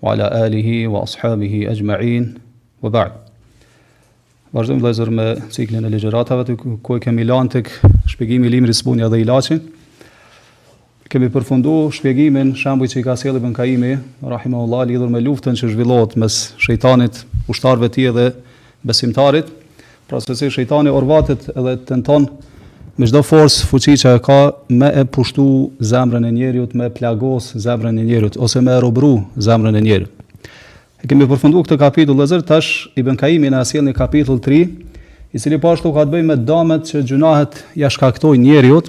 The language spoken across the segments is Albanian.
Wa ala alihi wa ashabihi ajma'in. Wa ba'd. Vazhdojmë vëllezër me ciklin e ligjëratave të ku e kemi lanë tek shpjegimi i librit sëmundja dhe ilaçi. Kemi përfunduar shpjegimin shembuj që i ka sjellë Ibn Kaimi, rahimahullah, lidhur me luftën që zhvillohet mes shejtanit, ushtarëve të tij dhe besimtarit, pra se si shejtani orvatet edhe tenton me çdo forcë fuqi që e ka me e pushtu zemrën e njeriut, me e plagos zemrën e njeriut ose me e robru zemrën e njeriut. E kemi përfunduar këtë kapitull vëllezër tash Ibn Kaimi na sjell një kapitull tjetër, i cili po ashtu ka të bëjë me dëmet që gjunahet ia shkaktojnë njeriut,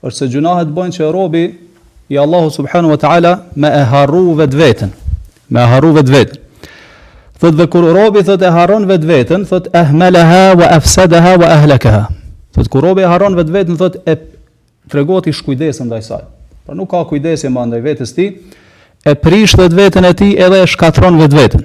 Është se gjunahet bëjnë që robi i Allahu subhanu wa ta'ala me e harru vetë vetën. Me e harru vetë vetën. Thot dhe kur robi thot e harron vetë vetën, thot ehmeleha wa efsedeha wa ehlekeha. Thot kur robi e harron vetë vetën, thot tregohet i shkujdesëm ndaj saj. Pra nuk ka kujdesje ma ndaj vetes tij, e prish vetë vetën e tij edhe e shkatërron vetë vetën.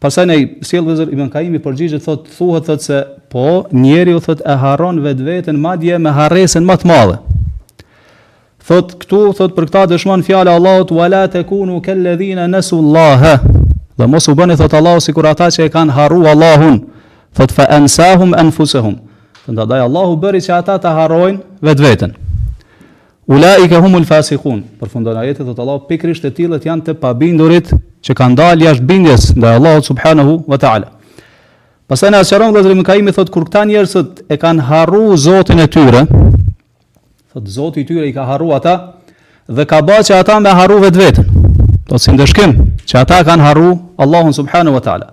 Pastaj na e sjell vëllezër Ibn Kaimi përgjigjen thotë thuhet thotë se po njeriu thotë e harron vetveten madje me harresën më të madhe. Thot këtu thot për këtë dëshmon fjala e Allahut wala takunu kal ladhina nasu Allah. Dhe mos u bëni thot Allahu sikur ata që e kanë harru Allahun. Thot fa ansahum anfusahum. Prandaj Allahu bëri që ata ta harrojnë vetveten. Ulaika humul fasiqun, përfundon ajeti, thotë Allahu, pikërisht të tillët janë të pabindurit që kanë dalë jashtë bindjes ndaj Allahut subhanahu wa taala. Pastaj na sqaron vëllezër Ibn Kaimi thotë kur këta njerëzit e kanë harru Zotin e tyre, thotë Zoti i tyre i ka harru ata dhe ka ba që ata me harru vetë vetën. Thotë si ndëshkim që ata kanë harru Allahun subhanahu wa taala.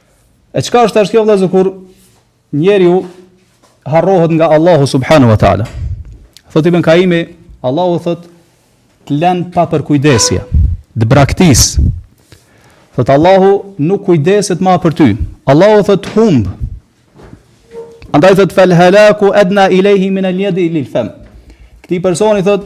E çka është tash kjo vëllezër kur njeriu harrohet nga Allahu subhanahu wa taala. Thot Ibn Kaimi, Allahu thot të lën pa përkujdesje, të braktis. Thot Allahu nuk kujdeset më për ty. Allahu thot të humb. Andaj thot fal halaku adna ilayhi min al yadi lil fam. Këtij personi thot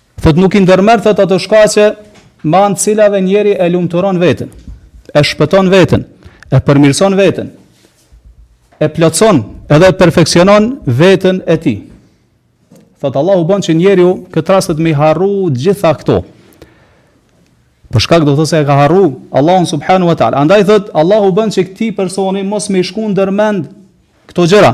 Thot nuk i ndërmerr thot ato shkaqe me anë të cilave njeriu e lumturon veten, e shpëton veten, e përmirëson veten, e plotëson edhe e perfeksionon veten e tij. Thot Allahu bën që njeriu në këto raste me harru të gjitha këto. Për shkak do të thosë e ka harru Allahun subhanahu wa taala. Andaj thot Allahu bën që këtij personi mos me i shku ndërmend këto gjëra.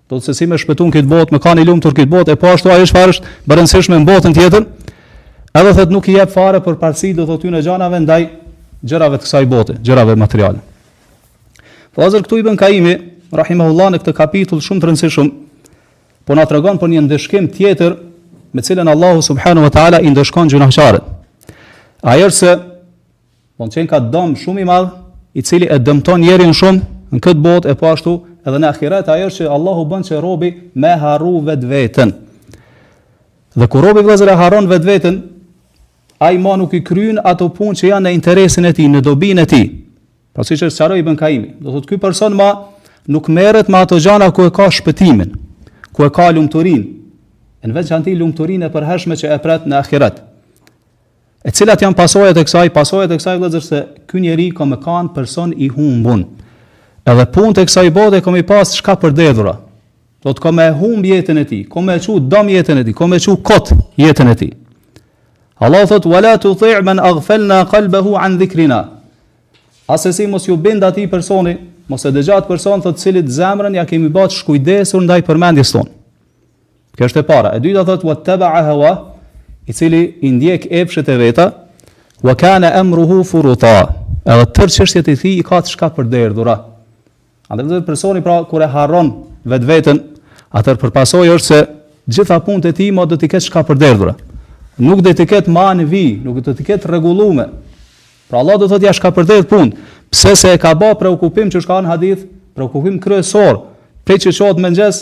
Do thotë se si me shpëtu në këtë botë, me kanë i lumtur në këtë botë, e po ashtu ajo çfarë është ma e rëndësishme në botën tjetër, edhe thotë nuk i jep fare përparësi do thotë këtyne gjanave ndaj gjërave të kësaj bote, gjërave materiale. Vëllazër këtu Ibn Kaimi, Rahimahullah në këtë kapitull shumë të rëndësishëm, po na tregon për një ndëshkim tjetër me cilën Allahu subhanahu wa taala i ndëshkon gjunahqarët. Ajo se Von qenka dëm shumë i madh, i cili e dëmton njeriun shumë në këtë botë e po ashtu edhe në ahiret, ajo është që Allahu bën që robi me harru vetveten. Dhe kur robi vëllazër e harron vetveten, ai ma nuk i kryn ato punë që janë në interesin e tij, në dobinë e tij. Pra siç e sqaroi Ibn Kaimi. Do thotë, ky person ma nuk merret me ato gjana ku e ka shpëtimin, ku e ka lumturinë, e në veçanti lumturinë e përhershme që e pret në ahiret. E cilat janë pasojat e kësaj? Pasojat e kësaj vëllazër se ky njeri ka me kanë person i humbun. Edhe punët e kësaj bote ka me i pas t'shkapërderdhura. Do thotë ka me humb jetën e tij, ka me çu dëm jetën e tij, ka me çu kot jetën e tij. Allah thotë wala tuti' man aghfalna qalbahu an dhikrina. Asesi mos iu bind atij personi, mos e dëgjo at person thotë të cilit zemrën ia kemi bërë të shkujdesur ndaj përmendjes tonë. Kjo është e para. E dyta thotë wattaba'a hawa, i cili i ndjek epshet e veta, wa kana amruhu furuta. Edhe tërë çështjet e tij i ka të shkapërderdhura. Andaj do thotë personi pra kur e harron vetveten, atëherë pasojë është se gjitha punët e tij ma do t'i ketë t'shkapërderdhura. Nuk do t'i ketë ma në vi, nuk do t'i ketë t'rregullume. Pra Allah do të thotë ia shkapërderdh punët. Pse, se e ka bë preokupim siç ka në hadith, preokupim kryesor, prej që çohet n'mëngjes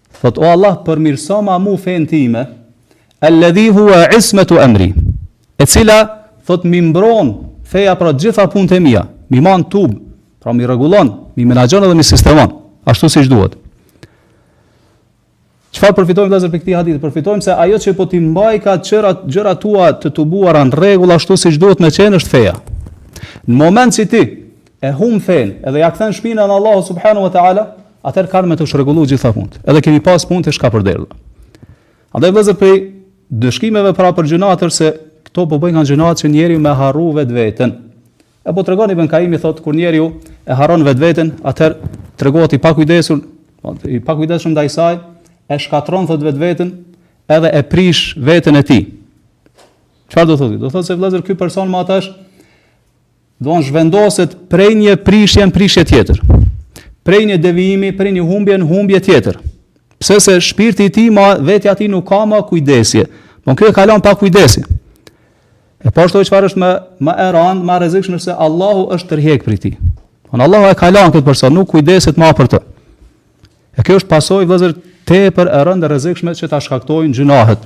Thotë, O Allah, përmirësoma mu fenë time, Alladhi huwa ismatu amri, e cila, thotë, m'i mbron feja pra gjitha punët e mia, m'i man tub, pra m'i rregullon, m'i menaxhon dhe m'i sistemon, ashtu siç duhet. Çfarë përfitojmë vëllazër prej këtij hadithi? Përfitojmë se ajo që po t'i mbajka gjërat, gjërat tua të tubuara në rregull ashtu siç duhet me qenë është feja. Në moment që ti e humb fenë edhe ia kthen shpinën Allahut subhanahu wa taala, atëherë kanë me t'u çrregullu gjitha punët. Edhe ke me i pas punët e shkapërderdhura. Andaj vëllazër prej ndëshkimeve pra për gjunahet është se këto po bëjkan gjunahet që njeriu me harru vetveten. E po tregon Ibn Kaimi thotë kur njeriu e harron vetveten, atëherë tregohet i pakujdesur, po, i pakujdesshëm ndaj saj, e shkatërron thotë vetveten, edhe e prish veten e tij. Çfarë do thotë? Do thotë se vëllazër ky person ma tash Do me thënë zhvendoset prej një prishje në prishje tjetër. Prej një devijimi, prej një humbje në humbje tjetër. Pse se shpirti i tij ma vetja e tij nuk ka më kujdesje. Po kjo e ka lon pa kujdesje. E po ashtu çfarë është më më e rëndë, më e rrezikshme se Allahu është tërhjek prej tij. Po Allahu e ka lon këtë person, nuk kujdeset më për të. E kjo është pasojë vëllezër tepër e rëndë e rrezikshme që ta shkaktojnë gjynahet.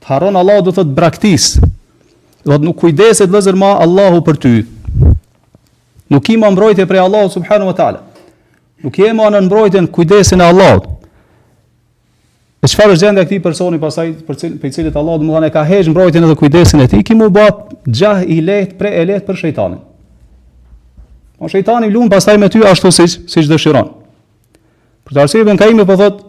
Të harron Allahu do thot të braktis. Do thot nuk kujdeset vëllezër ma Allahu për ty. Nuk ki ma mbrojtje prej Allahut subhanehu wa ta'ala. Nuk je ma në mbrojtjen, në kujdesin e Allahut. E çfarë është gjendja e këtij personi pasaj për cilin për cilin Allahu do me thonë ka hek mbrojtjen edhe kujdesin e tij, ki me u bë gjah i lehtë pre e lehtë për shejtanin. Po shejtani lun pasaj me ty ashtu siç siç dëshiron. Për këtë arsye ibn Kajimi po thotë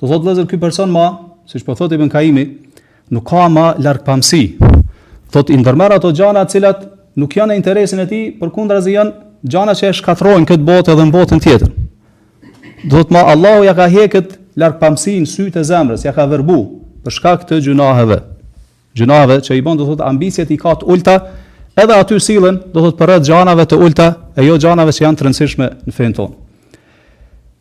Do thotë vëllezër ky person ma, siç po thotë Ibn Kajimi, nuk ka më largpamësi. Do thot i ndërmerr ato gjëra të cilat nuk janë në interesin e tij, përkundrazi janë gjëra që e shkatërrojnë në këtë botë edhe në botën tjetër. Do thot ma Allahu ja ka hek largpamësinë sytë e zemrës, ja ka verbu për shkak të gjynaheve. Gjynaheve që i bën do thot ambiciet i ka të ulta, edhe aty sillet do thot përreth gjërave të ulta e jo gjërave që janë të rëndësishme në fenë tonë.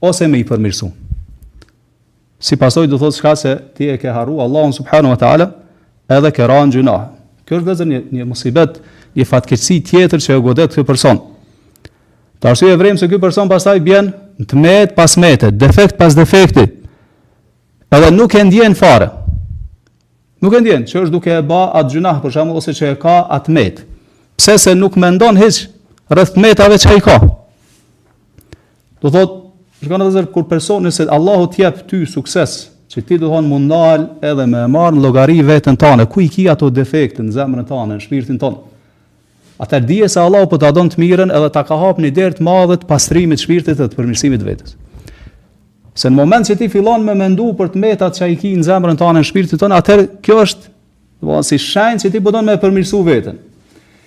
ose me i përmirësu. Si pasojë do thotë shkak se ti e ke harru Allahun subhanehu wa ta'ala edhe ke ra në gjynahe. Kjo është vëllezër një, një musibet, një fatkeqësi tjetër që e godet këtë person. Për këtë arsye e vërejmë se ky person pasaj bjen në të metë pas të mete, defekt pas defekti, edhe nuk e ndjen fare. Nuk e ndjen që është duke e ba atë gjynah për shembull ose që e ka atë të metë. Pse se nuk mendon hiç rreth të metave që i ka. Do thot, shikoni vëllezër kur personi se Allahu të jep ty sukses, që ti do me thon me u ndal edhe me marr në llogari veten tane, ku i ki ato defekte në zemrën tane, në shpirtin ton. Atëherë dije se Allahu po ta don të mirën edhe ta ka hap një derë të madhe të pastrimit të shpirtit dhe të përmirësimit të vetes. Se në moment që ti fillon me mendu për të metat që i ki në zemrën tane, në shpirtin ton, atëherë kjo është do me thon si shenjë që ti po don me e përmirësu veten.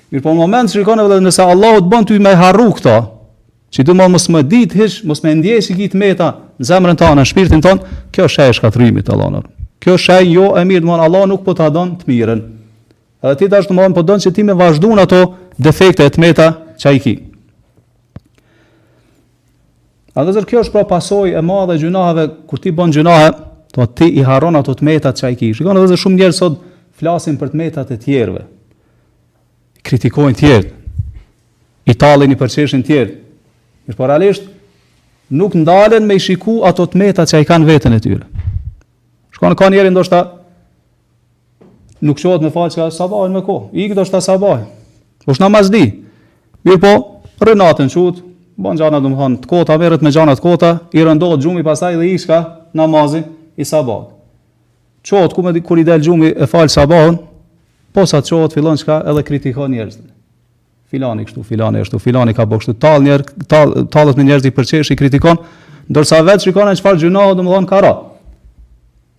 Mirëpo në moment që shikon edhe nëse Allahu të bën ty me harru këto, Që do me thon mos me ditë hiç, mos me ndje hiç këto të meta në zemrën tonë, në shpirtin tonë, kjo është shenj e shkatërrimit të Allahut. Kjo është shenj jo e mirë, domthonë Allah nuk po ta don të mirën. Edhe ti tash domthonë po don që ti me vazhdu n'ato defekte të meta që i ki. A vëllezër kjo është pra pasojë e madhe e gjynaheve, kur ti bon gjynahe, atëherë ti i harron ato të metat që i ki. Shikoni vëllezër shumë njerëz sot flasin për të metat e tjerve. kritikojnë tjerët, i tallin, i përqeshin tjerët, mirëpo realisht nuk ndalen me i shiku ato të meta që i kanë veten e tyre. Shkon ka njëri ndoshta nuk çohet me falë që ka sabahun me kohë, i këtë është ta sabahun, është namaz di, mirëpo, rri natën çutë, bon gjana domethonë, të kota, merret me gjana të kota, i rëndohet gjumi pasaj dhe i shkon namazi i sabahut. Çohet ku me di kur i del gjumi e fal sabahun, posa çohet fillon çka edhe kritikon njerëzit. Filani kështu, filani ashtu, filani ka bo kështu, tall njerë, tall, tallet me njerëz i përqesh i kritikon, ndërsa vetë shikon çfarë gjynahi domthon ka ra.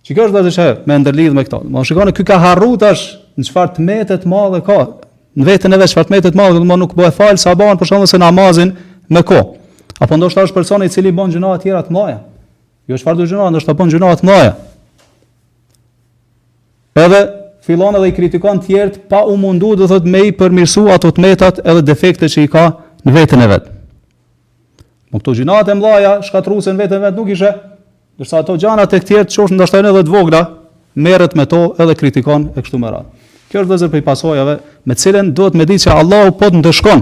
Çi kjo është vazhdimisht ajo, me ndërlidh me këto. Po shikon ky ka harru tash në çfarë të metë të madhe ka. Në veten e vet çfarë të metë të madhe, domthon nuk po e fal sabahun për shkak se namazin me kohë. Apo ndoshta është personi i cili bën gjynahe tjera të mëdha. Jo çfarëdo gjynahi, ndoshta bën gjynahe të mëdha. Edhe fillon edhe i kritikon të tjerët pa u mundu domethënë me i përmirësu ato të metat edhe defektet që i ka në veten e vet. Po këto gjynahet e mëdha shkatërruese n'veten e vet nuk i sheh, ndërsa ato gjëra tek të tjerët qofshin ndoshta edhe të vogla merret me to edhe kritikon e kështu me radhë. Kjo është vllezër prej pasojave me cilën duhet me di që Allahu po të ndëshkon.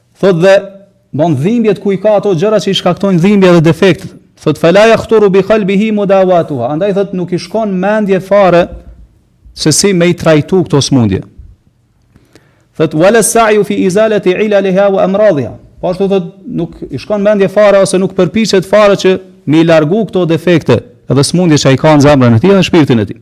Thotë edhe bën dhimbjet ku i ka ato gjëra që i shkaktojnë dhimbje dhe defekt. Thotë fala yahturu bi qalbihi mudawatuha. Andaj thotë nuk i shkon mendje fare se si me i trajtu këto smundje. Thotë wala sa'yu fi izalati ilaliha wa amradiha. Po ashtu thotë nuk i shkon mendje fare ose nuk përpiqet fare që me i largu këto defekte edhe smundje që ai ka në zemrën e tij dhe në shpirtin e tij.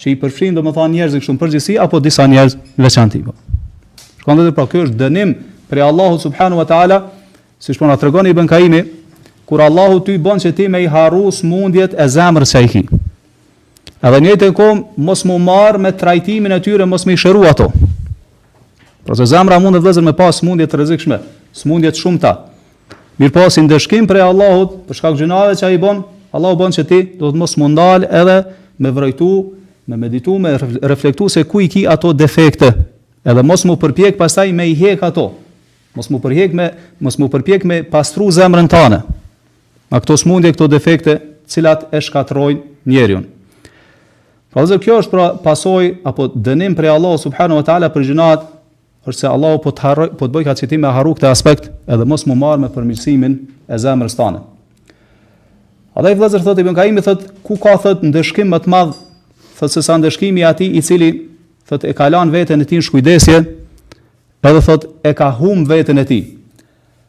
që i përfshin domethënë njerëzit kështu në përgjithësi apo disa njerëz në veçanti po. Shkon dhe pra ky është dënim prej Allahut subhanahu wa taala, siç po na tregon Ibn Kajimi, kur Allahu ty bën që ti me i harru smundjet e zemrës së tij. Edhe njëjtën kohë mos m'u marr me trajtimin e tyre, mos me i shëru ato. Por se zemra mundet vllezër me pas smundje të rrezikshme, smundje të shumta. Mirëpo si ndëshkim prej Allahut, për shkak gjynaheve që ai bën, Allahu bën që ti domethënë mos m'u ndal edhe me vrojtu, me meditu, me reflektu se ku i ki ato defekte. Edhe mos m'u përpjek pastaj me i hek ato. Mos m'u përpjek me mos m'u përpjek me pastru zemrën tane. Nga këto smundje, këto defekte, të cilat e shkatrojnë njeriun. Ose kjo është pra pasojë apo dënim prej Allahu subhanahu wa taala për gjynahet, është se Allahu po të harron, po të bon ka që ti me harru këtë aspekt, edhe mos m'u marr me përmirësimin e zemrës tane. Allahu vëllezër thotë Ibn Kajimi thotë ku ka thotë ndëshkim më të madh, thotë se sa ndëshkimi i atij i cili thotë e ka lanë veten e tij në shkujdesje, edhe thotë e ka humb veten e tij.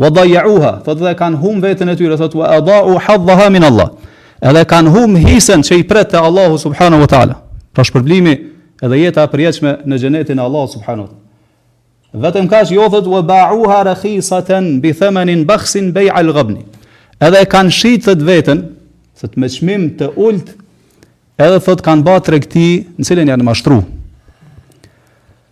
Wa dayauha, thotë dhe kanë hum veten e tyre, thotë wa adau hadhdhaha min Allah. Edhe kanë hum hisen që i pret te Allahu subhanahu wa taala. Pra shpërblimi edhe jeta e përjetshme në xhenetin e Allahut subhanahu wa taala. Vetëm kaq jo thotë wa ba'uha rakhisatan bi thamanin bakhsin bay' al-ghabn. Edhe kanë shit thot veten, thot me çmim të ulët, edhe thot kanë ba tregti në cilën janë mashtru.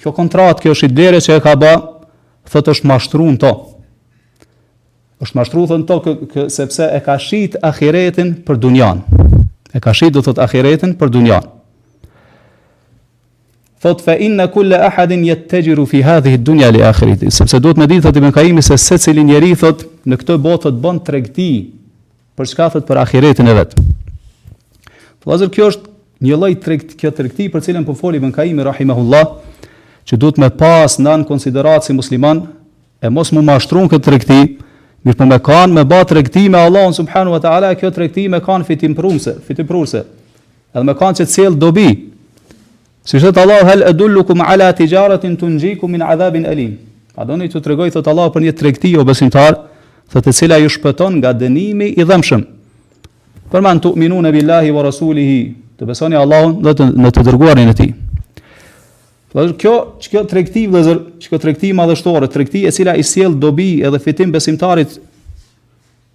Kjo kontratë kjo shitblere që e ka ba, thot është mashtru në to. është mashtru thot në to, sepse e ka shit ahiretin për dunjan. E ka shit, do thot, ahiretin për dunjan. Thot, fe inna kulle ahadin jettexhiru fi hadhihid dunja li ahiretihi. Sepse duhet me ditë, thot, Ibn Kaimi se secili njeri, thot, në këtë botë, thot, bon tregti, për çka, thot, për ahiretin e vet. Vëllazër, kjo është një lloj tregt, kjo tregti për cilën po fol Ibn Kaimi rahimahullah, që duhet me pas në konsideratë si musliman e mos mu mashtru n'këtë tregti, mirëpo me kanë me ba tregti me Allahun subhanahu wa taala, kjo tregti me kanë fitimprurëse, fitimprurëse. Edhe me kanë që sjell dobi. Siç thotë Allahu hal edullukum ala tijaratin tunjikum min adhabin alim. A doni t'ju tregoj thotë Allahu për një tregti o besimtar, thotë e cila ju shpëton nga dënimi i dhëmshëm. Për man tu'minuna billahi wa rasulihi, të besoni Allahun dhe të, në të dërguarin e tij. Dhe kjo, që kjo tregti, vllezër, që kjo tregti madhështore, tregti e cila i sjell dobi edhe fitim besimtarit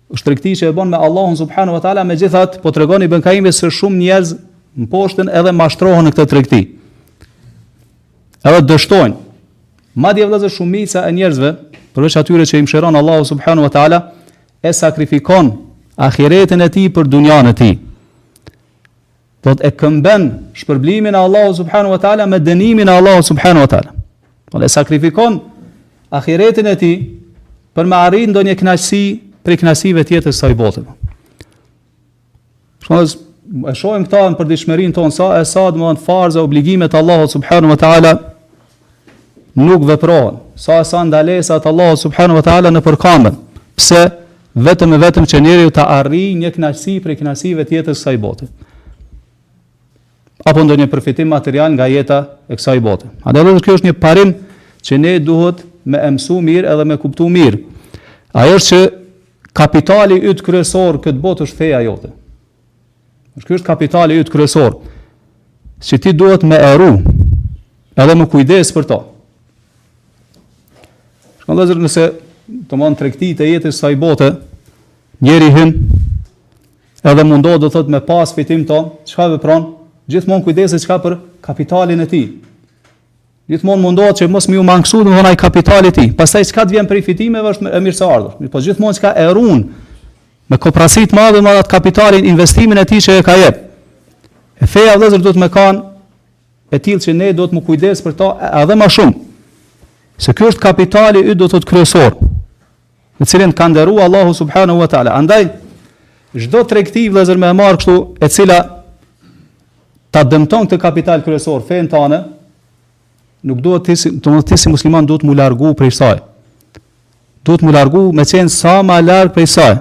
Është tregti që e bon me Allahun subhanahu wa taala, megjithatë po tregon Ibn Kaimi se shumë njerëz mposhten edhe mashtrohen në këtë tregti. Edhe dështojnë. Madje vëllazër shumica e njerëzve, përveç atyre që i mëshiron Allahu subhanahu wa taala, e sakrifikon ahiretin e tij për dunjan e tij. Do thotë e këmben shpërblimin e Allahut subhanahu wa taala me dënimin e Allahut subhanahu wa taala. Po e sakrifikon ahiretin e tij për me arrit ndonjë kënaqësi prej kënaqësive të jetës së kësaj bote. Shumë e shohim këta në përditshmërinë tonë sa e sa do të thotë farze e obligime të Allahut subhanahu wa taala nuk veprohen, sa e sa ndalesa t'Allahut subhanahu wa ta'ala nëpërkamben, pse vetëm e vetëm që njeriu të arrijë një knaqsi prej knaqsive t'jetës kësaj bote. Apo ndonjë përfitim material nga jeta e kësaj bote. A dhe dhe kjo është një parim që ne duhet me e msu mirë edhe me kuptu mirë. Ajo është që kapitali yt kryesor n'këtë botë është feja jote. Ky është kapitali yt kryesor. Që ti duhet me e ru, edhe m'u kujdes për to. Çka vllezër nëse ti bon tregti të jetës ksaj bote, njeri hyn, edhe mundohet do thot me pas fitim n'to, çka vepron, gjithmonë kujdeset çka për kapitalin e tij. Gjithmonë mundohet që mos me ju mangësu, domethënë ai kapitali i tij. Pastaj çka të vjen prej fitimeve është e mirëseardhur. Mirëpo gjithmonë çka e run me koprraci ma të madhe atë kapitalin, investimin e tij që e ka jep. E feja vëllazër duhet me kanë e tillë që ne duhet m'u kujdes për ta edhe më shumë. Se ky është kapitali yt do të thotë kryesor. me të cilën të ka nderu Allahu subhanahu wa taala. Andaj çdo tregti vëllazër me e marr kështu, e cila ta dëmton këtë kapital kryesor fenë tane, nuk duhet ti si musliman duhet m'u largu prej saj. Duhet m'u largu me qenë sa më larg prej saj.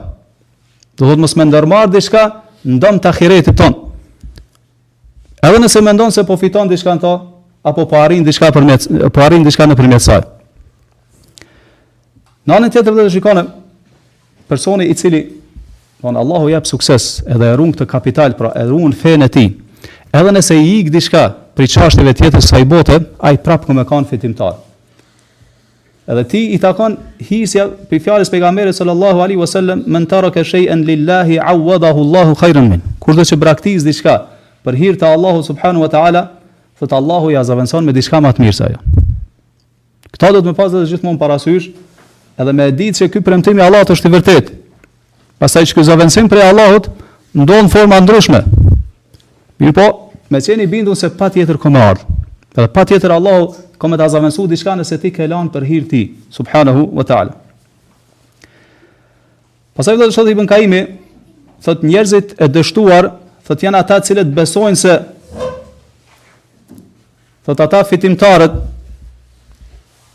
Do të thotë mos me ndërmarr diçka n'dom të ahiretit ton. Edhe nëse mendon se po fiton diçka në to, apo po arrin diçka përme, po arrin diçka nëpërmjet saj. Në anën tjetër vëllezër shikone, personi i cili, thonë, Allahu jep sukses, edhe e runë këtë kapital, pra e runë fenë e tij, edhe nëse i ikë diçka prej çashtjeve tjera të kësaj bote, ai prapë ka me kanë fitimtar. Edhe atij i takon hisja prej fjalës pejgamberit sallallahu alaihi wasallam men taraka shay'an lillahi awadahu Allahu khairan min. Kushdo që braktis diçka për hir të Allahut subhanahu wa taala, thot Allahu ja zavendson me diçka më të mirë se ajo. Këtë duhet me pasë vëllezër gjithmonë parasysh, edhe me e ditë që ky premtim i Allahut është i vërtet. Pastaj që ky zavendësim prej Allahut ndodh në forma të ndryshme. Mirëpo, me qenë i bindun se patjetër ka me ardhë. Edhe patjetër Allahu ka me ta zavendësu diçka nëse ti e ke lanë për hir të tij, subhanahu wa ta'ala. Pasaj vëllezër thotë Ibn Kajimi, thot njerëzit e dështuar, thot janë ata cilët besojnë se, thot ata fitimtarët,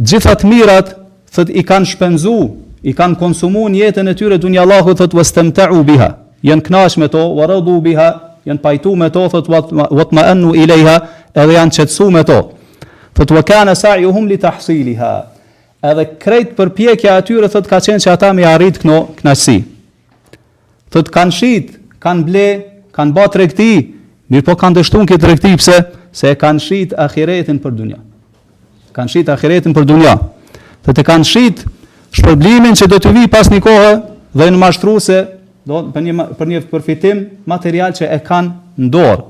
Gjitha të mirat thot i kan shpenzu, i kan konsumu në jetën e tyre dunja, Allahu thot wastamta'u biha, jan knaq me to, wa radu biha, jan pajtu me to, thot watma'annu ilejha, edhe jan qetësu me to. Thot wa kana sa'yuhum li tahsiliha. Edhe krejt përpjekja e tyre thot ka qenë që ata me i arrit këto knaqësi. Thotë kanë shit, kanë ble, kanë ba tregti, mirëpo kanë dështu në këtë tregti, pse? Se e kanë shit ahiretin për dunja. Kanë shit ahiretin për dunja. Thotë e kanë shit shpërblimin që do të vi pas një kohe dhe janë mashtru se do për një për një përfitim material që e kanë në dorë.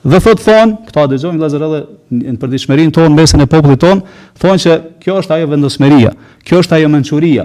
Dhe thot thon, këtë e dëgjojmë vëllazër edhe në përditshmërinë tonë në mesin e popullit ton, thonë se kjo është ajo vendosmëria, kjo është ajo mençuria.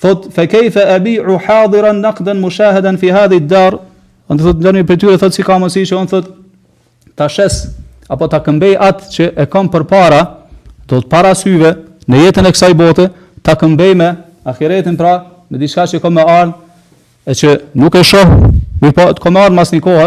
Thot fa kayfa abi'u hadiran naqdan mushahadan fi hadhihi ad-dar? Andaj thot ndonjë prej tyre thot si ka mundësi që un thot ta shes apo ta këmbej atë që e kam përpara, do të thotë para syve në jetën e kësaj bote, ta këmbej me ahiretin pra me diçka që ka me ardh e që nuk e shoh, mirëpo ka me ardh mas një kohe,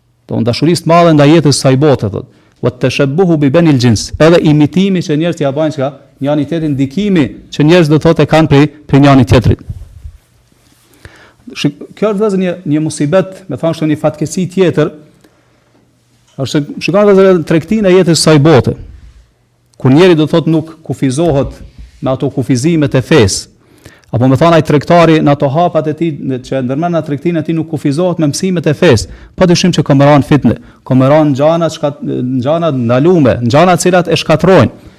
Do dashurisë të madhe ndaj jetës së kësaj bote, thotë. Wa tashabbuhu bi bani al-jins. Edhe imitimi që njerëzit ia bajnë çka? Njani tjetrit ndikimi që njerëzit do thotë e kanë prej prej njëri tjetrit. Shik, kjo është vëllezër një, një musibet, me thanë ashtu një fatkeqësi tjetër, është shikon vëllezër tregtinë e jetës së kësaj bote. Kur njeri do thotë nuk kufizohet me ato kufizimet e fesë, apo me thanë ai tregtari në ato hapat e tij që e ndërmerr në tregtinë e tij nuk kufizohet me mësimet e fesë, padyshim që ka me ra në fitne, ka me ra në gjana çka gjana të ndalume, gjana të cilat e shkatrrojnë.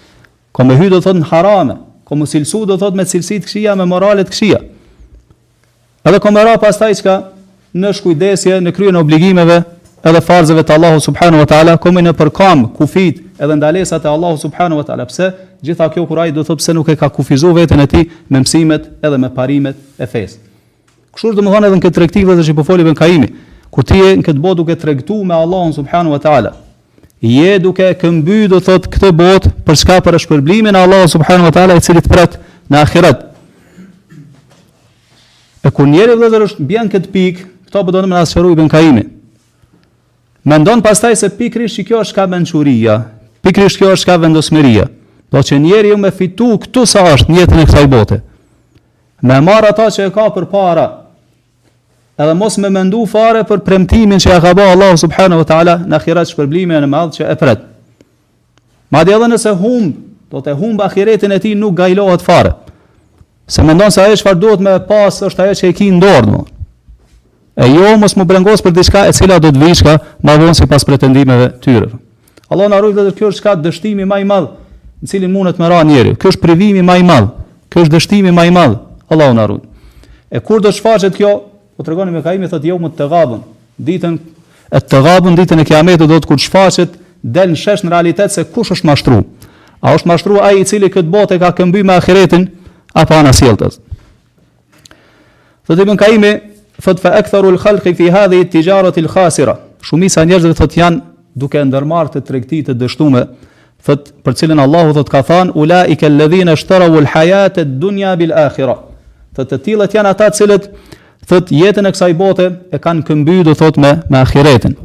Ka me hy do thotë në harame, ka m'u cilësu do thotë me cilësi të këqija, me morale të këqija. Edhe ka me ra pastaj çka në shkujdesje në kryerjen e obligimeve edhe farzeve të Allahu subhanu wa ta'ala, ka me nëpërkamb kufijt edhe ndalesat e Allahu subhanu wa ta'ala. Pse? Gjitha kjo kur ai do thot pse nuk e ka kufizu veten e tij me mësimet edhe me parimet e fesë. Kështu domethanë edhe në këtë tregti vëllezër që po foli Ibn Kaimi, kur ti je në këtë botë duke tregtu me Allahun subhanu wa ta'ala, Je duke e këmby do thotë këtë botë për çka për shpërblimin e Allahu subhanahu wa taala i cili të pret në ahiret. E kur njëri vëllazër është bjen në këtë pikë, këtu po do me na sqaru Ibn Kaimi. Mendon pastaj se pikërisht kjo është çka mençuria, pikërisht kjo është çka vendosmëria. Do që njeriu me fitu këtu sa është në jetën e kësaj bote. Me marr atë që e ka përpara, Edhe mos me mendu fare për premtimin që ia ka ba Allahu subhanahu wa taala në ahiret shpërblimin e madh që e pret. Madje edhe nëse humb, do të humb ahiretin e tij nuk gajlohet fare. Se mendon se ajo çfarë duhet me pas është ajo që e ki në dorë, do. E jo mos m'u brengos për diçka e cila do të vij çka, ma vonë sipas pretendimeve tyre. Allahu na rujt vëllezër, kjo është çka dështimi ma i madh, në të cilin mundet me ra njeriu. Kjo është privimi ma i madh. Kjo është dështimi ma i madh. Allahu na rujt. E kur do shfaqet kjo? Po tregon Ibn Kaimi thotë jeumu tegabun. Ditën e tegabun ditën e kiametit do thotë kur shfaqet del në shesh në realitet se kush është mashtru. A është mashtru ai i cili këtë botë e ka këmby me ahiretin apo anasjelltas? Thot Ibn Kaimi, thot fa aktharu al-khalqi fi hadhihi at-tijarati al-khasira. Shumica e njerëzve thot janë duke ndërmarrë këtë tregti të dështume, thot për cilën Allahu thot ka thanë ulaika alladhina ishtaraw al-hayat ad-dunya bil-akhirah. Thot të tillët janë ata të cilët thot jetën e kësaj bote e kanë këmby do thot me me ahiretin.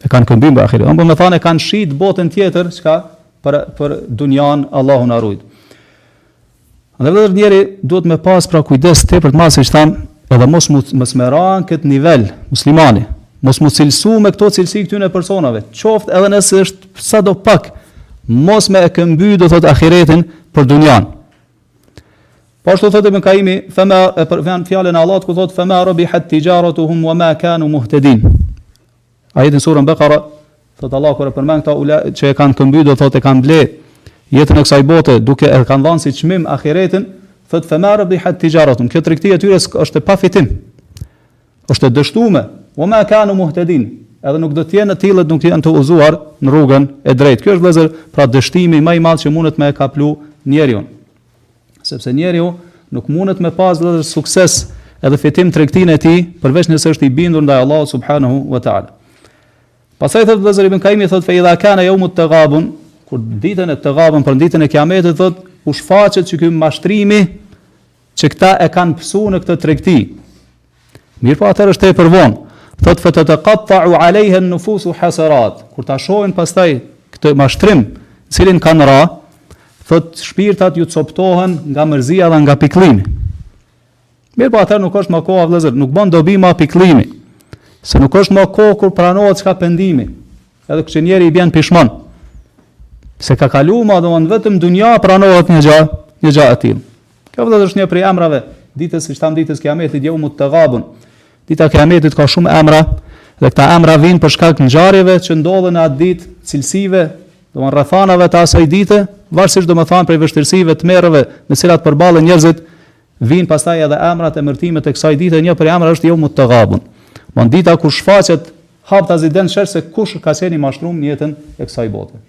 E kanë këmby me ahiretin. Apo me thanë e kanë shit botën tjetër, çka për për dunjan Allahu na rujt. Andaj vëllezër njeri duhet me pas pra kujdes tepër të madh siç thamë, edhe mos mos mos me ra në kët nivel muslimani. Mos mos m'u cilësu me këto cilësi të këtyre personave. Qoftë edhe nëse është sado pak mos me e këmby do thot ahiretin për dunjan. Po ashtu thotë Ibn Kaimi, fema e përmend fjalën e Allahut ku thotë fema rabihat tijaratuhum wama kanu muhtadin. Ajetin surën Bekara, thotë Allah kur e përmend këta ulaike që e kanë këmby do thotë e kanë ble jetën e kësaj bote duke e pas dhënë si çmim ahiretin, thotë fa ma rabihat tijaratuhum. Kjo tregti e tyre është e pafitim. Është e dështuar. Wa ma kanu muhtadin. Edhe nuk do të jenë të tillët nuk janë të udhëzuar në rrugën e drejtë. Kjo është vëllezër pra dështimi më i madh që mundet me e kaplu njeriu. Sepse njeriu nuk mundet me pas vëllezër sukses edhe fitim n'tregtinë e tij, përveç nëse është i bindur ndaj Allahut subhanahu wa taala. Pastaj thot vëllezër ibn Kajimi thot fe idha kana yawmut tagabun, kur n'ditën e tagabun pra n'ditën e kiametit thot u shfaqet që ky mashtrimi që këta e kanë pësu në këtë tregti. Mirpo atëherë është tepër vonë. Thot fa tataqatta'u 'alayha an-nufusu hasarat. Kur ta shohin pastaj këtë mashtrim, në cilin kanë ra, thot shpirtat ju coptohen nga mërzia dhe nga pikëllimi. Mirpo atëherë nuk është më koha vëllazër, nuk bën dobi më pikëllimi. Se nuk është më kohë kur pranohet çka pendimi. Edhe kur njeri i bjen pishman. Se ka kaluar më domethënë vetëm n'dunja pranohet një gjë, një gjë e tillë. Kjo vëllezër është një prej emrave ditës, siç thamë ditës Kiametit, yawmut tagabun. Dita Kiametit ka shumë emra dhe këta emra vijnë për shkak të ngjarjeve që ndodhen në atë ditë, cilësive, domthonë rrethanave të asaj dite, varësisht domethënë prej vështirësive tmerreve me cilat përballen njerëzit, vijnë pastaj edhe emrat emërtimet e kësaj dite, një prej emrave është yawmut tagabun. Domethënë dita ku shfaqet haptazi domethënë se kush ka qenë i mashtruar në jetën e kësaj bote.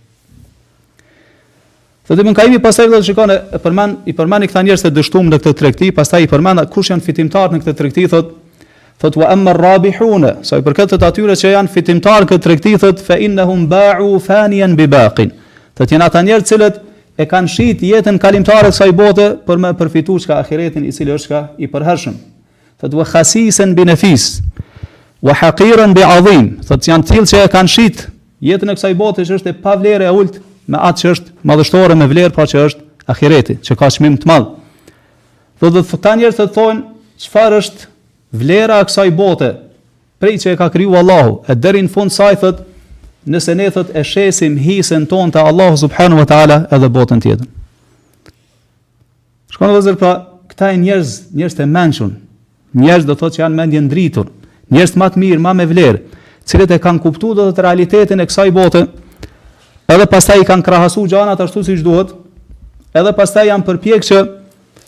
Thotë Ibn Kajimi pastaj thotë shikoni e përmend i përmendi këta njerëz të dështuar në këtë tregti, pastaj i përmend kush janë fitimtarë në këtë tregti, thotë thotë wa amma rabihun, sa i përket atyre që janë fitimtarë në këtë tregti, thotë fa innahum ba'u faniyan bi baqin. Thotë janë ata njerëz të cilët e kanë shit jetën kalimtare të kësaj bote për me e përfitu çka ahiretin i cili është çka i përhershëm. Thot wa khasisan bi nafis wa haqiran bi azim. Thot janë të tillë që e kanë shit jetën e kësaj bote që është e pavlerë e ult me atë që është madhështore me vlerë pra që është ahireti, që ka çmim të madh. Do të thotë këta njerëz thonë çfarë është vlera e kësaj bote prej që e ka kriju Allahu, e deri në fund saj thot, nëse ne thot e shesim hisën tonë te Allahu subhanahu wa taala edhe n'botën tjetër. Shikoni vëllezër pra, këta njerëz, njerëz të mençur, njerëz do të thotë që janë mendjendritur, njerëz më të mirë, më me vlerë, të cilët e kanë kuptuar do thotë realitetin e kësaj bote, edhe pastaj i kanë krahasuar gjanat ashtu siç duhet, edhe pastaj janë përpjek që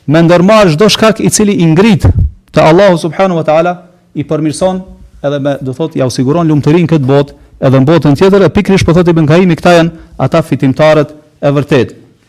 me ndërmarrë çdo shkak i cili i ngrit te Allahu subhanahu wa taala i përmirson edhe me do thotë jau siguron lumturinë n'këtë botë edhe në botën tjetër e pikërisht po thotë Ibn Kajimi këta janë ata fitimtarët e vërtetë.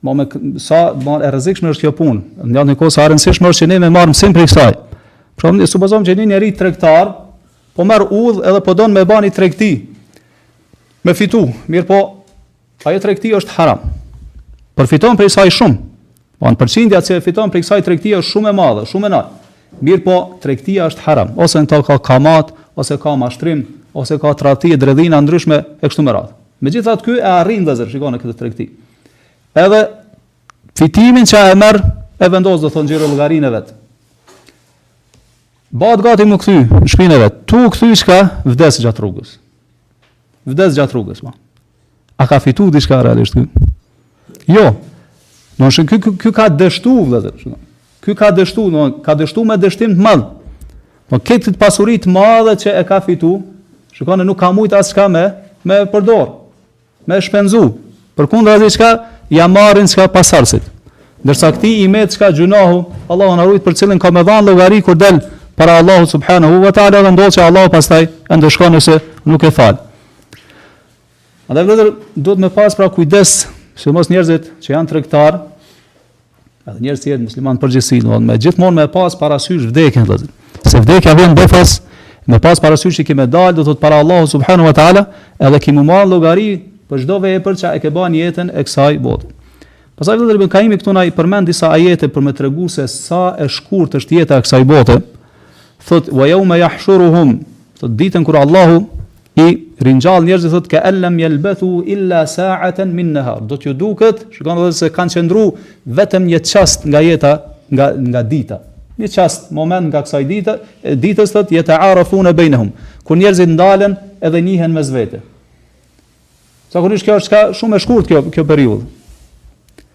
Ma me sa ma e rrezikshme është kjo punë. Në njëjtën kohë sa e rëndësishme është që ne me marr mësim prej kësaj. Pra ne supozojmë që një njeri tregtar po merr udhë edhe po don me bani tregti. Me fitu, mirëpo, ajo tregti është haram. Përfiton prej saj shumë. Po në përqindja që e fiton prej kësaj tregti është shumë e madhe, shumë e lartë. Mirëpo, tregtia është haram, ose në to ka kamat, ose ka mashtrim, ose ka tradhti e dredhina ndryshme e kështu me radhë. Megjithatë ky e arrin vëllazër, shikoni këtë tregti. Edhe fitimin që e merr e vendos do thonë xhirollogarinë e vet. Bahet gati m'u kthy në shpinë e vet. Tu u kthy çka vdes gjatë rrugës. Vdes gjatë rrugës më. A ka fitu diçka realisht ky? Jo. Do të thonë ky ky ka dështu vëllazër, shikoni. Ky ka dështu, do ka dështu me dështim të madh. Po këtë këtë pasuri të madhe që e ka fitu, shikoni nuk ka mujtë as çka me, me përdor, me shpenzu. Përkundrazi çka, ja marrin çka pasardhësit. Ndërsa këtij i met çka gjunahu, Allahu na rujt për cilin ka me dhanë llogari kur del para Allahu subhanahu wa ta'ala dhe ndodh që Allahu pastaj e ndëshkon nëse nuk e fal. Andaj vëllezër, duhet me pas pra kujdes, sidomos njerëzit që janë tregtar, edhe njerëz të tjerë musliman përgjithësi, do me gjithmonë me pas parasysh vdekjen vëllezër. Se vdekja vjen befas, me pas parasysh që ki me dal, do thot para Allahu subhanahu wa taala, edhe ki m'u marr llogari për çdo vepër që e ke bë n'jetën e kësaj bote. Pastaj vëllezër Ibn Kajimi këtu na i përmend disa ajete për me tregu se sa e shkurtë është jeta e kësaj bote. Thot wa yawma yahshuruhum, thot ditën kur Allahu i ringjall njerëzit thot ka an lam yalbathu illa sa'atan min nahar. Do t'ju duket, shikoni edhe se kanë qëndru vetëm një çast nga jeta, nga nga dita. Një çast, moment nga kësaj dita, ditës thot yata'arafun bainahum. Kur njerëzit ndalen edhe njihen mes vete. Zakonisht kjo është çka shumë e shkurt kjo kjo periudhë.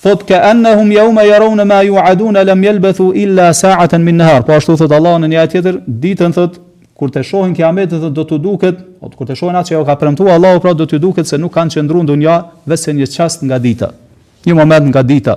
Thot ka annahum yawma yarawna ma yu'adun lam yalbathu illa sa'atan min nahar. Po ashtu thot Allahu në një ajet tjetër, ditën thot kur të shohin kiametin thot do t'u duket, do të kur të shohin atë që u ka premtu Allahu pra do t'ju duket se nuk kanë qëndru në dunja veçse një çast nga dita. Një moment nga dita.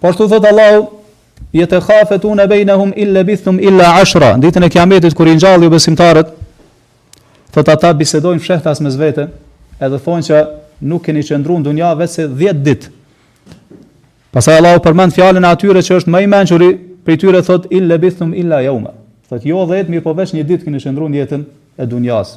Po ashtu thot Allahu yatakhafatuna bainahum in labithtum illa ashra Në ditën e kiametit kur i ringjall jobesimtarët Thot ata bisedojnë fshehtas mes vete Edhe thonë që nuk keni qëndru në dunja veçse dhjetë dit Pastaj Allahu përmend fjalën e atyre që është më i mençuri prej tyre thot in labithtum illa yawma Thot jo dhjetë mirëpo veç një dit keni qëndru në jetën e dunjas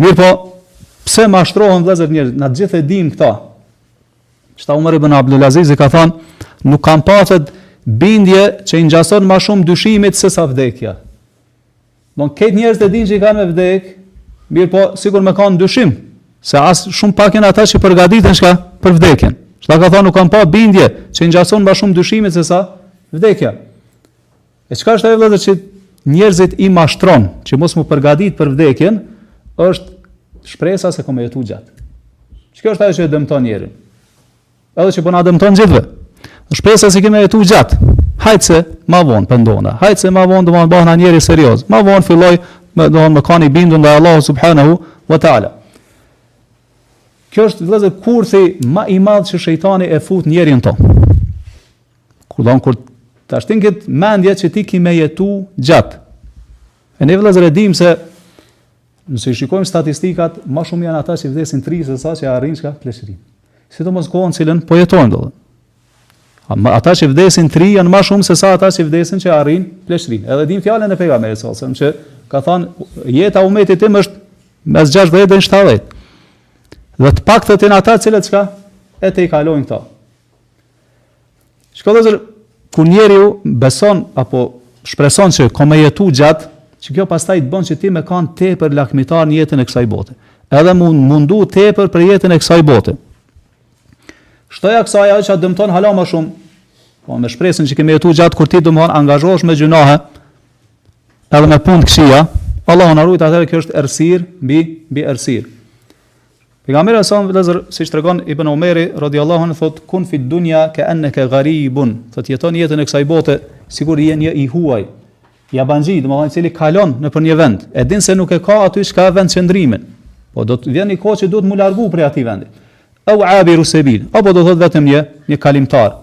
Mirëpo, pse mashtrohen vllezër njerëzit? Na t' gjithë e dimë këtë. Qashtu Umer ibn Abdul Azizi ka thanë, nuk kam pa bindje që i ngjason ma shumë dyshimit se sa vdekja. Domethanë njerëzit e dinë që kanë me vdek, mirëpo sikur me kanë dyshim se shumë pak janë ata që përgatiten çka për vdekjen. Qashtu ka thanë nuk kam pa bindje që i ngjason ma shumë dyshimit se sa vdekja. E çka është ajo vllezër që njerëzit i mashtron, që mos mu përgatit për vdekjen, është shpresa se kom me jetu gjatë. Që kjo është ajo që e dëmton njerin. Edhe që po na dëmton t'gjithve. Shpresa se kom me jetu gjatë. Hajt se ma vonë pendohna. Hajt se ma vonë domethanë bëhna njeri serios. Ma vonë filloj me, domethanë me kanë i bindun ndaj Allahut subhanahu wa ta'ala. Kjo është vllezër kurthi më i madh që shejtani e fut njerin n'to. Kur domethanë kur ta shtin n'mendje që ti ki me jetu gjat. E ne vllezër e dimë se nëse i shikojmë statistikat, më shumë janë ata që vdesin t'ri se sa që arrin çka pleqërinë. Sidomos n'kohën t'cilën po jetojmë do. Ata që vdesin t'ri janë më shumë se sa ata që vdesin që arrin pleqërinë. Edhe e dimë fjalën e pejgamberit a.s. që ka thënë jeta e umetit tim është mes 60 dhe 70. Dhe të paktë janë ata të cilët çka e tejkalojnë këto. Çka vllezër, kur njeriu beson, apo shpreson që ka me jetu gjatë, që kjo pastaj të bën që ti me kanë tepër lakmitar në jetën e kësaj bote. Edhe mu, mundu tepër për jetën e kësaj bote. Shtoja kësaj ajo që të dëmton hala më shumë, po me shpresën që ke me jetu gjatë, kur ti domethanë angazhohesh me gjunahe, edhe me punë të këqija, Allahu na ruajt, atëherë kjo është errësirë mbi, mbi errësirë. Pejgamberi alayhis salam vllezër siç tregon Ibn Umeri radhiyallahu anhu thot kun fi dunya ka annaka gharibun, thot jeto n'jetën e kësaj bote sikur je një i huaj. Jabanxhi, domethonë i cili kalon nëpër një vend, e din se nuk e ka aty çka vendqëndrimin. Po do të vjen një kohë që duhet mu largu prej atij vendi. Au abiru sebil, apo do thot vetëm një një kalimtar.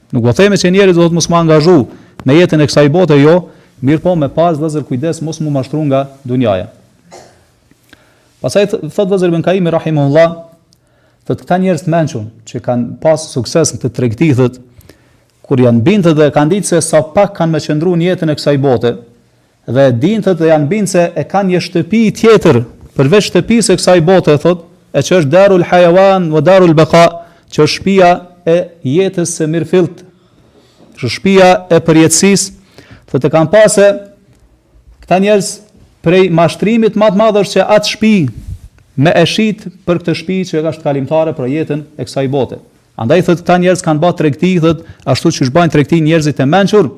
Nuk po themi se njeriu duhet mos m'u angazhu në jetën e kësaj bote, jo, mirëpo me pas vllezër kujdes mos m'u mashtru nga dunjaja. Pastaj thot vllezër Ibn Kajimi rahimehullah, thot këta njerëz të mençur që kanë pas sukses n'kët tregti thot kur janë bind dhe kanë ditë se sa pak kanë me qëndru në jetën e kësaj bote, Dhe e dinë thotë dhe janë bind se e kanë një shtëpi tjetër përveç shtëpisë së kësaj bote thotë, e që është darul hayawan wa darul baqa, që është shpija e jetës së mirëfilltë, që është shpija e përjetësisë, thotë e kanë pa se këta njerëz prej mashtrimit ma t'madh është që atë shpi me e shit për këtë shpi që është kalimtare për jetën e kësaj bote. Andaj thotë këta njerëz kanë ba tregti, thotë, ashtu siç bajnë tregti njerëzit e mençur,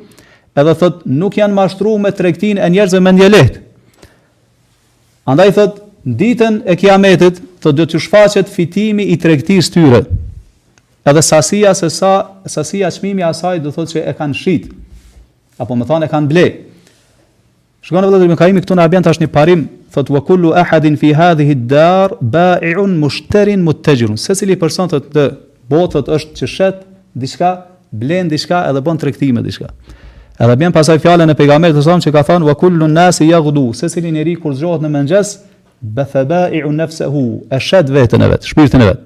edhe thotë nuk janë mashtru me tregtinë e njerëzve mendjelehtë. Andaj thotë ditën e Kiametit, thotë do t'ju shfaqet fitimi i tregtisë së tyre. Edhe sasia se sa sasia çmimi i asaj do thotë që e kanë shit. Apo me thanë e kanë ble. Shikoni vëllezër Ibn Kaimi këtu na bjen tash një parim, thot wa kullu ahadin fi hadhihi ad-dar ba'i'un mushtarin muttajir. Secili person thot në botë është që shet diçka, blen diçka edhe bën tregti me diçka. Edhe bjen pastaj fjalën e pejgamberit sa që ka thënë wa kullu an-nas yaghdu. Secili njeri kur zgjohet në mëngjes, faba'i'u nafsahu, e shet veten e vet, shpirtin e vet.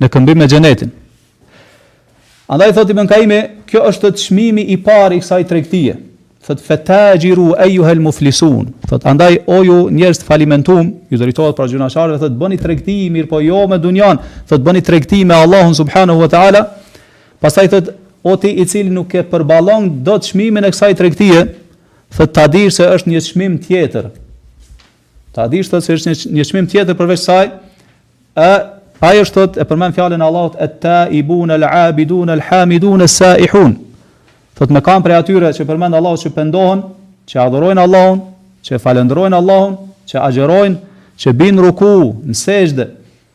në këmbim me xhenetin. Andaj thotë Ibn Kaimi, ky është çmimi i parë i kësaj tregtie. Thot fatajiru ayyuhal muflisun. Thot andaj o ju njerëz të falimentum, ju drejtohet pra gjynahqarëve, thot bëni tregti mirë po jo me dunjan, thot bëni tregti me Allahun subhanahu wa taala. Pastaj thot o ti i cili nuk e përballon dot çmimin e kësaj tregtie, thot ta dish se është një çmim tjetër. Ta dish thotë se është një çmim tjetër përveç kësaj, e ai është thotë e përmend fjalën e Allahut et taibun al abidun al hamidun as saihun. Thotë me kanë prej atyre që përmend Allahu që pendohen, që adhurojnë Allahun, që falënderojnë Allahun, që agjërojnë, që bin ruku, në sexhde,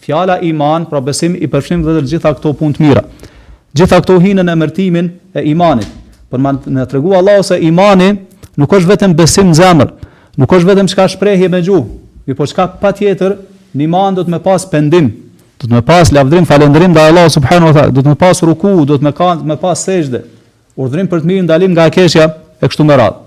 Fjala iman, pra besim, i përfshin vëllezër të gjitha këto punë të mira. Gjitha këto hinë në emërtimin e imanit. Pra me na tregu Allahu se imani nuk është vetëm besim në zemër, nuk është vetëm çka shprehje me gjuhë, mirëpo çka patjetër në iman do të me pas pendim, do të me pas lavdërim, falënderim ndaj Allahut subhanahu wa taala, do të me pas ruku, do të me kanë me pas sexhde, urdhërim për të mirë, ndalim nga e keqja e kështu me radhë.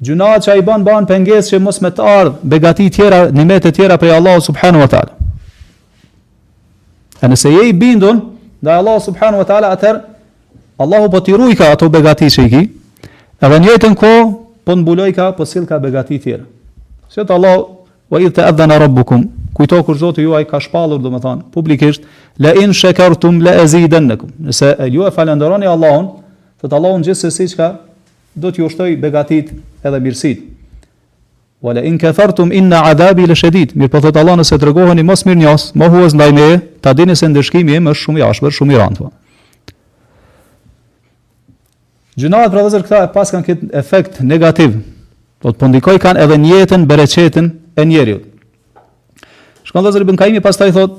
Gjynahi që ai ban ban pengesë që mos me të ardh begati tjera, nimet e tjera prej Allahu subhanahu wa taala. E nëse je i bindun ndaj Allahut subhanahu wa taala atëherë Allahu po t'i ruajka ato begati që i ki. Edhe në njëjtën kohë po mbulojka po sillka begati tjera. Se thotë Allahu wa idh te'edhena rabbukum kujto kur Zoti juaj ka shpallur domethën publikisht la in shakartum la azidannakum nëse ju e falenderoni Allahun thot Allahu gjithsesi çka do t'ju shtoj begatitë edhe mirësitë. Wa la in kafartum inna adhabi la shadid. Mirpo thot Allah nëse tregoheni mosmirënjohës, mohues ndaj meje, ta dini se ndëshkimi im është shumë i ashpër, shumë i rëndë. Gjynahet pra vëllezër këta e paskan këtë efekt negativ, do thotë po ndikojkan edhe në jetën, bereqetin e njeriut. Shikoni vëllezër Ibn Kaimi pastaj thotë,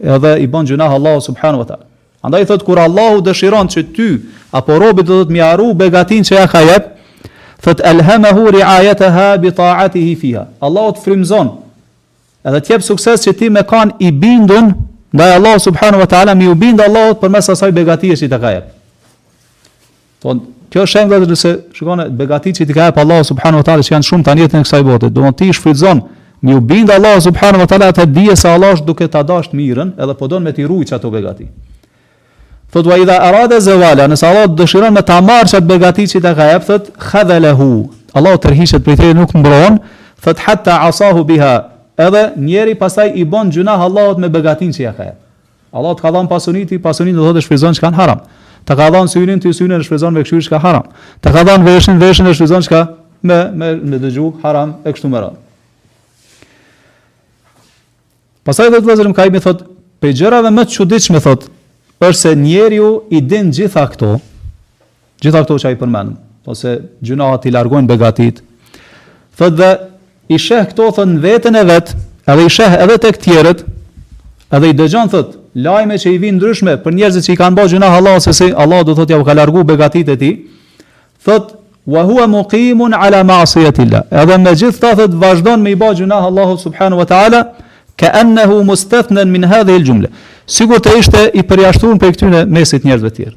Edhe i bën gjunah Allahut subhanahu wa taala. Andaj thot kur Allahu dëshiron që ty apo robit do të me ia ru begatin që ja ka jep, thot elhamahu ri'ayataha bi ta'atihi fiha. Allahu të frymzon. Edhe të jep sukses që ti me kan i bindun ndaj Allahu subhanahu wa taala, me ju bind Allahut përmes asaj begatie që ta ka jep. Domthon, kjo është shembull vetëm se shikoni begatitë që ti ka jep Allahu subhanahu wa taala që janë shumë tani në jetën e kësaj bote. Domthon ti shfrytëzon me ju bind Allahut subhanahu wa taala ta dije se Allahu është duke ta dashur mirën, edhe po don me ti rujt ato begati. Thot wa idha arada zawala, nëse Allahu dëshiron me ta marrë çat begati që ta ka jep, thot khadhalahu. Allahu tërhiqet prej teje nuk t'mbron, thot hatta asahu biha. Edhe njeri pasaj i bën gjunah Allahut me begatin që ja ka jep. Allahu të ka dhënë pasuni, ti pasunin e shfrytzon çka n'haram. Të ka dhënë syrin, ti syrin e shfrytzon me kshyr çka haram. Të ka dhënë veshin, veshin e shfrytzon çka me me me dëgju haram e kështu me radhë. Pastaj domethënë Ibn Kajimi thot, prej gjërave më të çuditshme thot, është se njeriu i din gjitha këto, Gjitha këto që i përmendëm, se gjynahat i largojnë begatitë, thotë dhe i sheh këto thotë në veten e vet, edhe i sheh edhe tek tjerët, edhe i dëgjon thotë lajme që i vijnë të ndryshme për njerëzit që i kanë bërë gjynah Allahut se si Allahu do thotë ja u ka largu begatitë e tij. Thotë wa huwa muqimun ala ma'siyati Allah. Edhe me gjithë atë thotë vazhdon me i bë gjynah Allahut subhanahu wa ta'ala ka annahu mustathnan min hadhihi al-jumla. Sikur të ishte i përjashtuar prej këtyre mesit njerëzve të tjerë.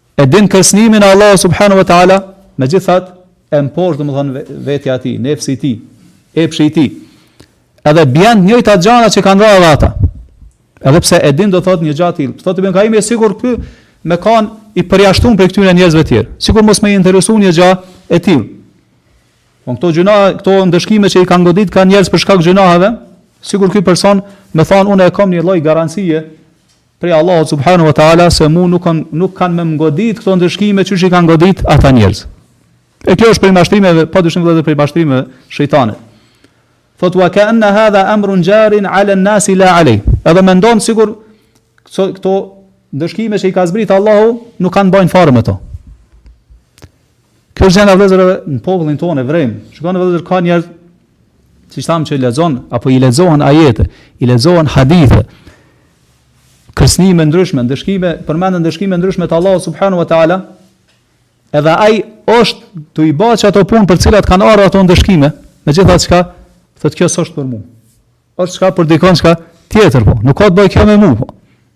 E din kërcënimin e Allahut subhanahu wa taala, megjithatë e mposh domethënë vetja e tij, nefsi i tij, epshi i tij. Edhe bjen në njëjta gjëra që kanë rënë ata. Edhe pse e din do thotë një gja të tillë. Thotë Ibn Kajimi sikur ky me kanë i përjashtuar prej këtyre njerëzve të tjerë. Sikur mos me i interesu një gjë e tillë. Po këto gjuna, këto ndëshkime që i kanë godit ata njerëz për shkak gjunaheve, sikur ky person me thon unë e kam një lloj garancie prej Allahut subhanahu wa taala se mu nuk kanë nuk kanë me m'godit këto ndëshkime qysh i ka godit ata njerëz. E kjo është prej mashtrimeve, pa dyshim vëllazër prej mashtrimeve shejtanit. Thot wa ka anna hadha amrun jarin ala an-nas la alayh. Edhe mendon sikur këto ndëshkime që i ka zbrit Allahu nuk kanë me ba fare me to. Kjo është gjendja vëllezër edhe në popullin tonë e vrejmë. Shikoni vëllezër ka njerëz siç thamë që lexon apo i lexohen ajete, i lexohen hadithe. Kërcënime të ndryshme, ndëshkime, përmenden ndëshkime të ndryshme të Allahut subhanahu wa taala. Edhe ai është tu i bë ato punë për të cilat kanë ardhur ato ndëshkime, megjithatë çka thotë kjo s'është për mua. Është çka për dikon çka tjetër po. Nuk ka të bëjë kjo me mua po.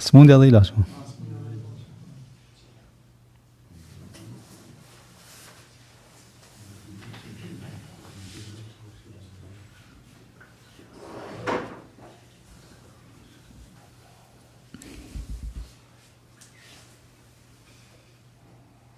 Sëmundja dhe ilaçi ma.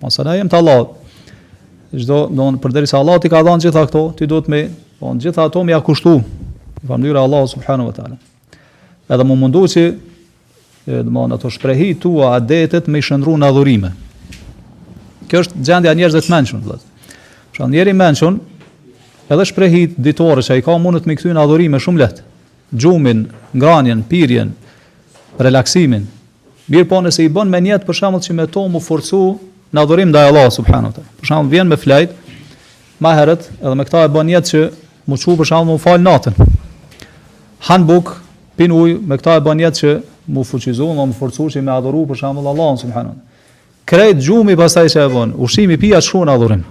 Po se ne jemi të Allahut. Çdo, domethënë përderisa Allahu t'i ka dhënë gjitha këto, ti duhet me, po gjitha ato me ja kushtu. Në mënyrë Allahu subhanahu wa taala. Edhe mu mundu që edhe ato shprehit tua adetet me i shndrru në adhurime. Kjo është gjendja e njerëzve të mençur, vëllaz. Për shembull, njeri i mençur edhe shprehit ditore që i ka mundet me i kthy në adhurime shumë lehtë. Gjumin, ngranjen, pirjen, relaksimin, Mirëpo nëse i bën me njet për shembull që me to mu forcu në adhurim ndaj Allahut subhanahu teala. Për shembull bjen me flejt, ma herët edhe me këta e bën njet që mu çu për shembull mu fal natën. Han buk, pin ujë, me këta e bën njet që mu fuqizu, mu forcu që me adhuru për shembull Allahun subhanahu teala. Krejt gjumi pastaj që e bën, ushqimi pija shkon në adhurim.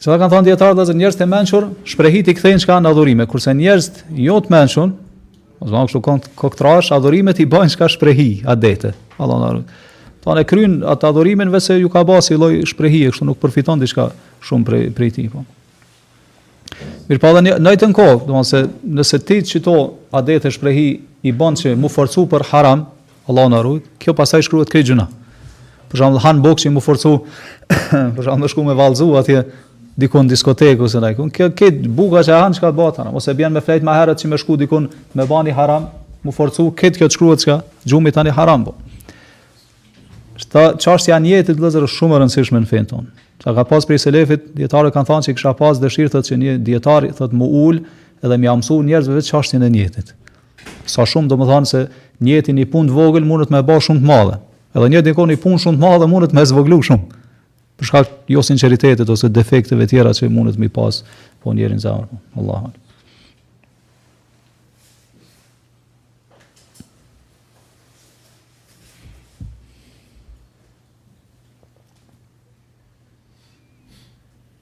Qeta kanë thënë dietarët vëllazër, njerëzit e mençur, shprehit i kthejnë çka në adhurime, kurse njerëzit jo të mençur, ose me i qujt kokëtrash, adhurimet i bëjnë çka shprehi adete. Allahu na rujt. Tani e kryen atë adhurimin veç se ju ka bë si lloj shprehi, kështu nuk përfiton diçka shumë prej prej tij po. Mirëpo edhe në të njëjtën kohë, domethënë nëse ti qito adete shprehi i bën që mu forcu për haram, Allahu na rujt, kjo pastaj shkruhet krejt gjynah. Për shembull han bukë që mu forcu, për shembull me shku me vallzu atje dikun në diskotekë ose najkun. Kjo kjo buka që han çka bëhet haram, ose bjen me flejt më herët që me shku dikun me ba ni haram, mu forcu këtë kjo shkruhet çka, gjumi tani haram po. Kshtu çështja e njetit vëllazër shumë e rëndësishme në fenë tonë. Sa ka pas prej selefit, dietarët kanë thënë se kisha pas dëshirë thotë që një dietar thotë mu ul edhe me ua mësu njerëzve veç çështjen e njetit. Sa shumë domethënë se njeti një punë të vogël mundet me e ba shumë të madhe. Edhe njeti nganjëherë një punë shumë të madhe mundet me e zvogëlu shumë. Për shkak jo sinqeritetit ose defekteve tjera që mundet me i pas po njeri në zemër. Allahu.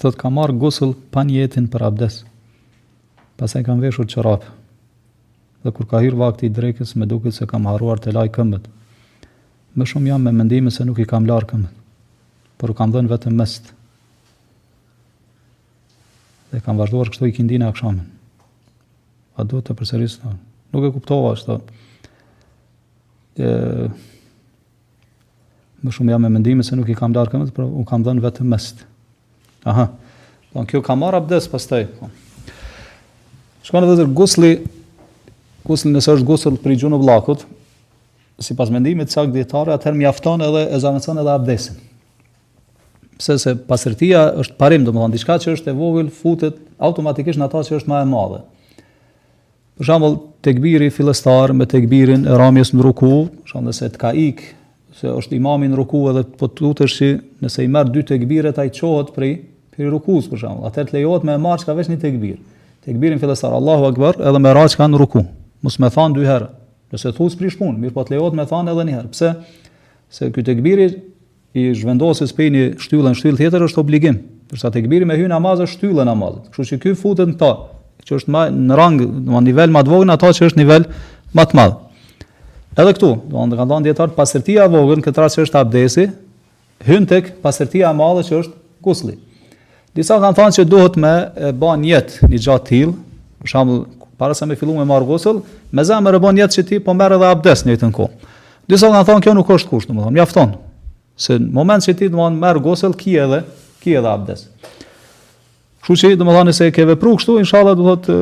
Thot ka marr gusull pa nijetin për abdes. Pastaj kam veshur çorape. Dhe kur ka hyrë vakti i drekës, më duket se kam harruar të laj këmbët. Më shumë jam me mendimin se nuk i kam larë këmbët, por u kam dhënë vetëm mes'h. Dhe kam vazhduar kështu ikindinë e akshamin. A duhet ta përsëris? Nuk e kuptova ashtu. Ë Më shumë jam me mendimin se nuk i kam larë këmbët, por u kam dhënë vetëm mes'h. Aha. Po kjo ka marr abdes pastaj. Po. Shiko edhe gusli gusli nëse është gusl prej gjunubllëkut, sipas mendimit të saktë të dijetarëve, atëherë mjafton edhe e zëvendëson edhe abdesin. Pse se pastërtia është parim, domethënë diçka që është e vogël futet automatikisht në ata që është ma e madhe. Për shembull, tekbiri fillestar me tekbirin e ramjes në ruku, sheh se të ka ik, se është imami në ruku edhe po tutesh se nëse i merr dy tekbire ai çohet prej prej rukus për shembull. Atë të lejohet me marrë çka veç një tekbir. Tekbirin fillestar Allahu Akbar edhe me ra çka në ruku. Mos me thon dy herë. Nëse thu s'prish punë, mirëpo të lejohet me thon edhe një herë. Pse? Se ky tekbiri i zhvendosjes prej një shtyllë në shtyllë tjetër është obligim. Ndërsa tekbiri me hy në namaz është shtyllë e namazit. Kështu që ky futet në ta, që është ma, në rang, në nivel ma të vogël në ata që është nivel ma të madh. Edhe këtu, domethënë kanë thënë dijetarët, pastërtia e vogël, këtë rast që është abdesi, hyn tek pastërtia e madhe që është gusli. Disa kanë thënë se duhet me bë nijet një gjë të tillë, për shembull, para se me filluar me marr gusl, me zemër e bën nijet që ti po merr edhe abdes në njëjtën kohë. Disa kanë thënë kjo nuk është kusht, domethënë, mjafton. Se në moment që ti domethënë merr gusl, ki edhe, ki edhe abdes. Kështu që domethënë nëse ke vepruar kështu, inshallah do thotë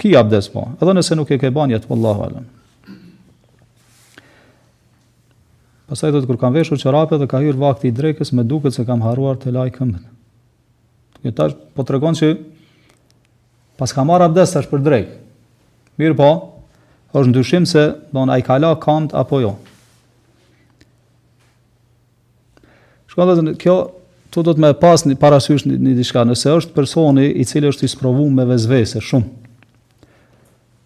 ki abdes po. Edhe nëse nuk e ke bë nijet, wallahu alam. Pastaj thotë kur kam veshur çorape dhe ka hyrë vakti i drekës, më duket se kam harruar të laj këmbët. Kjo tash po tregon se paska marr abdes tash për drekë. Mirëpo, është në dyshim se domethënë a i ka la këmbë apo jo. Shiko këtu duhet me pas një parasysh një, një diçka, nëse është personi i cili është i sprovuar me vesvese shumë.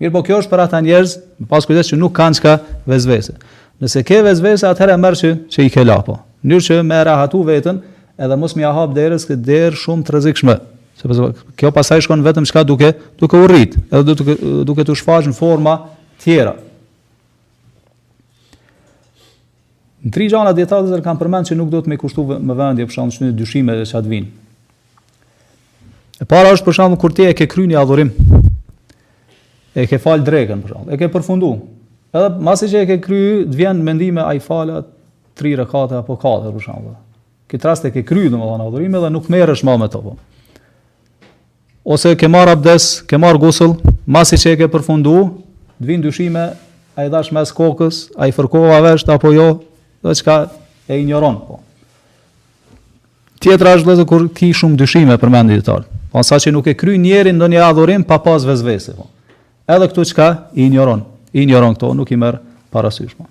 Mirpo kjo është për ata njerëz, me pas kujdes që nuk kanë çka vesvese. Nëse ke vesvese, atëherë merr që që i ke la po. Në mënyrë që me rahatu veten, edhe mos me ia hap vetes këtë derë shumë të rrezikshme. Sepse kjo pastaj shkon vetëm çka duke duke u rrit, edhe domethënë duke t'u shfaq në forma tjera. Në tri gjana dijetarët e kanë përmend që nuk duhet me kushtu vëmendje për shembull dyshimeve që të vijnë. E para është për shembull kur ti e ke kry një adhurim. E ke fal drekën për shembull. E ke përfundu. Edhe masi që e ke kry, të vin mendime a i fala 3 rekate apo 4 për shembull. Këtë rast e ke kry domethënë adhurimin dhe nuk merresh më me to. Po. Ose ke marr abdes, ke marr gusl, masi që e ke përfundu, të vin dyshime, a i dhash mes'h kokës, a i fërkova vesht apo jo, dhe çka e injoron po. Tjetra është vëllazë kur ki shumë dyshime për mendin detar. Po sa që nuk e kryen njeri ndonjë adhurim pa pas vesvese. Po. Edhe këtu çka i injoron, i injoron këto, nuk i merr parasysh. Po.